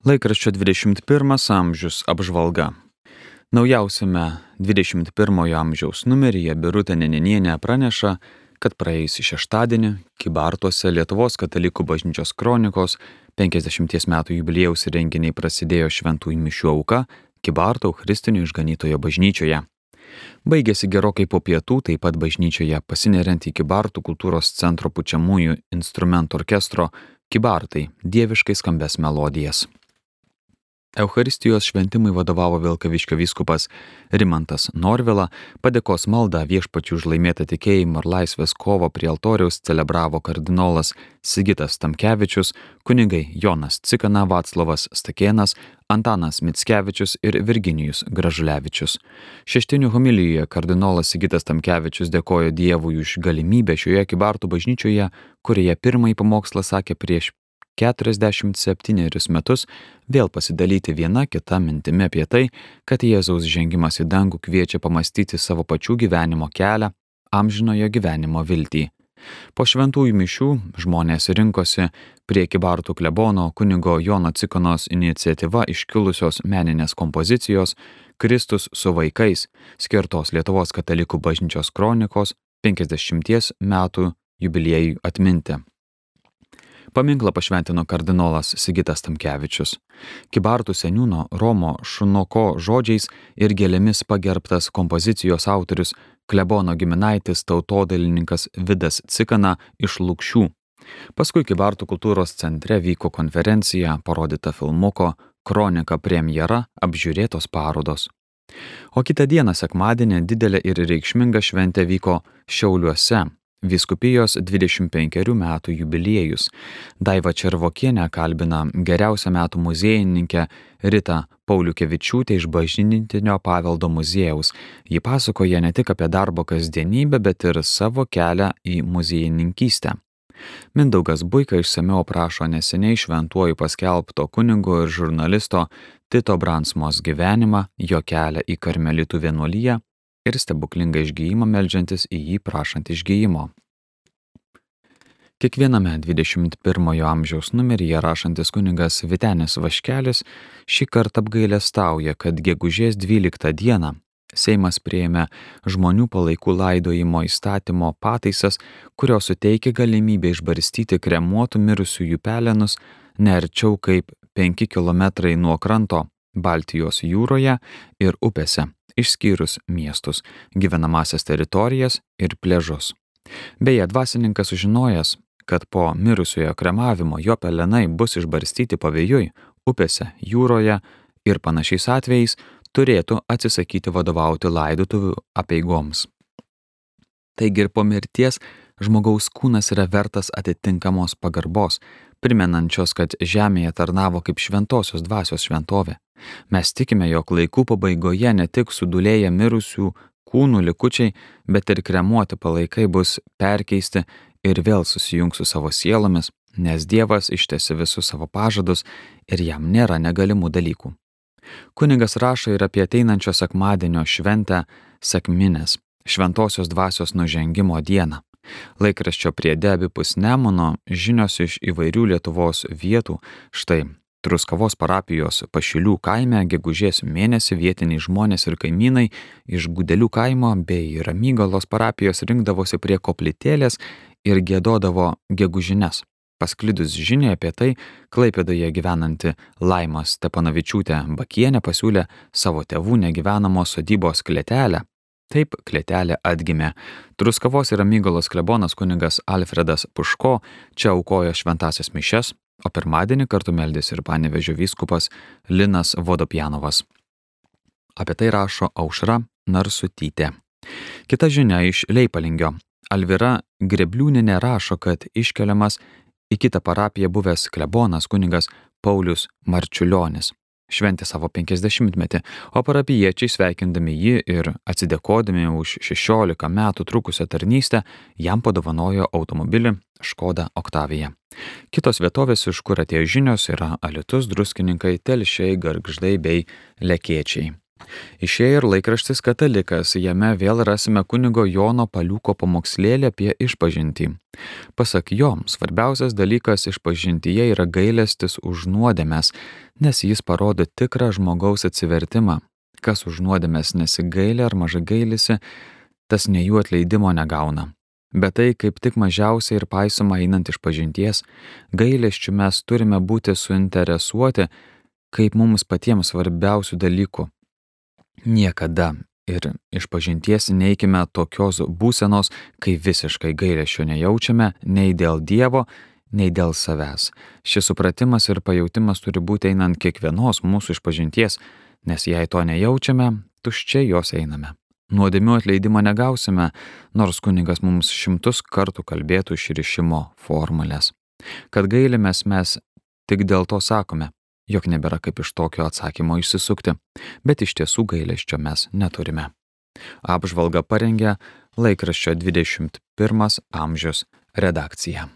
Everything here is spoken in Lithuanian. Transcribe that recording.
Laikraščio 21 amžius apžvalga. Naujausiame 21 amžiaus numeryje Birutė Neninienė praneša, kad praėjusį šeštadienį Kibartuose Lietuvos katalikų bažnyčios kronikos 50 metų jubiliejaus renginiai prasidėjo šventųjų mišių auka Kibarto Eucharistinio išganytojo bažnyčioje. Baigėsi gerokai po pietų, taip pat bažnyčioje pasineriant į Kibartų kultūros centro pučiamųjų instrumentų orkestro Kibartai dieviškai skambės melodijas. Eucharistijos šventimui vadovavo Vilkaviškio vyskupas Rimantas Norvila, padėkos maldą viešpačių už laimėtą tikėjimą ir laisvės kovą prie altoriaus celebravo kardinolas Sigitas Tamkevičius, kunigai Jonas Cikana, Vaclavas Stakėnas, Antanas Mitskevičius ir Virginijus Gražulevičius. Šeštinių homilijoje kardinolas Sigitas Tamkevičius dėkojo Dievui už galimybę šioje kibartų bažnyčioje, kurioje pirmąjį pamokslą sakė prieš 47 metus vėl pasidalyti viena kita mintimi apie tai, kad Jėzaus žengimas į dangų kviečia pamastyti savo pačių gyvenimo kelią, amžinojo gyvenimo viltį. Po šventųjų mišių žmonės rinkosi prie Kibartų klebono kunigo Jono Cikonos iniciatyva iškilusios meninės kompozicijos Kristus su vaikais, skirtos Lietuvos katalikų bažnyčios kronikos 50 metų jubiliejui atminti. Paminklą pašventino kardinolas Sigitas Tamkevičius. Kibartų seniūno Romo Šunoko žodžiais ir gėlėmis pagerbtas kompozicijos autorius klebono giminaitis tautodailininkas Vidas Cikana iš Lukščių. Paskui Kibartų kultūros centre vyko konferencija, parodyta filmuko, kronika premjera, apžiūrėtos parodos. O kitą dieną sekmadienį didelė ir reikšminga šventė vyko Šiauliuose Viskupijos 25 metų jubiliejus. Daiva Červokienė kalbina geriausią metų muziejininkę Rita Pauliukevičiūtė iš bažnytinio paveldo muziejaus. Ji pasakoja ne tik apie darbo kasdienybę, bet ir savo kelią į muziejininkystę. Mindaugas Buika išsameu aprašo neseniai šventuoju paskelbto kunigo ir žurnalisto Tito Bransmos gyvenimą, jo kelią į karmelitų vienuolyje ir stebuklingą išgyjimą melžiantis į jį prašant išgyjimo. Kiekviename 21 amžiaus numeryje rašantis kunigas Vitenis Vaškelis šį kartą apgailę stauja, kad gegužės 12 dieną Seimas prieėmė žmonių palaikų laidojimo įstatymo pataisas, kurios suteikia galimybę išbarstyti kremuotų mirusiųjų pelenus ne arčiau kaip 5 km nuo kranto Baltijos jūroje ir upėse išskyrus miestus, gyvenamasias teritorijas ir pležus. Beje, dvasininkas sužinojęs, kad po mirusiojo kremavimo jo pelenai bus išbarstyti pavėjui, upėse, jūroje ir panašiais atvejais, turėtų atsisakyti vadovauti laidotuvių apieigoms. Taigi ir po mirties žmogaus kūnas yra vertas atitinkamos pagarbos, primenančios, kad žemėje tarnavo kaip šventosios dvasios šventovė. Mes tikime, jog laikų pabaigoje ne tik sudulėję mirusių kūnų likučiai, bet ir kremuoti palaikai bus perkeisti ir vėl susijungs su savo sielomis, nes Dievas ištesi visus savo pažadus ir jam nėra negalimų dalykų. Kunigas rašo ir apie ateinančio sekmadienio šventę sekminės, šventosios dvasios nužengimo dieną. Laikraščio priede abipus Nemuno žinios iš įvairių Lietuvos vietų, štai Truskavos parapijos pašilių kaime gegužės mėnesį vietiniai žmonės ir kaimynai iš Gudelių kaimo bei Ramygalos parapijos rinkdavosi prie koplytėlės ir gėdodavo gegužines. Pasklidus žinia apie tai, Klaipėdoje gyvenanti Laima Stepanavičiūtė Bakienė pasiūlė savo tėvų negyvenamos sodybos klėtelę. Taip klėtelė atgimė. Truskavos ir Amygalos klebonas kunigas Alfredas Puško čia aukojo šventasias mišes, o pirmadienį kartu meldėsi ir panevežio vyskupas Linas Vodopjanovas. Apie tai rašo Aušra Narsutytė. Kita žinia iš Leipalingio. Alvira Grebliūninė rašo, kad iškeliamas į kitą parapiją buvęs klebonas kunigas Paulius Marčiulionis. Šventė savo 50-metį, o parapiečiai sveikindami jį ir atsidėkodami už 16 metų trukusią tarnystę jam padovanojo automobilį Škoda Oktavija. Kitos vietovės, iš kur atėjo žinios, yra Alitus, druskininkai, telšiai, gargždai bei lekiečiai. Išėjo ir laikraštis katalikas, jame vėl rasime kunigo Jono Paliuko pamokslėlį apie išpažintį. Pasak jo, svarbiausias dalykas išpažintyje yra gailestis už nuodėmės, nes jis parodo tikrą žmogaus atsivertimą. Kas už nuodėmės nesigailė ar mažai gailisi, tas ne jų atleidimo negauna. Bet tai kaip tik mažiausiai ir paisoma einant iš pažinties, gailesčių mes turime būti suinteresuoti kaip mums patiems svarbiausių dalykų Niekada ir iš pažinties neikime tokios būsenos, kai visiškai gailėšio nejaučiame nei dėl Dievo, nei dėl savęs. Šis supratimas ir pajūtimas turi būti einant kiekvienos mūsų išpažinties, nes jei to nejaučiame, tuščiai jos einame. Nuodėmių atleidimo negausime, nors kunigas mums šimtus kartų kalbėtų išrišimo formulės. Kad gailimės mes tik dėl to sakome, jog nebėra kaip iš tokio atsakymo išsisukti, bet iš tiesų gailesčio mes neturime. Apžvalga parengė laikraščio 21 amžius redakcija.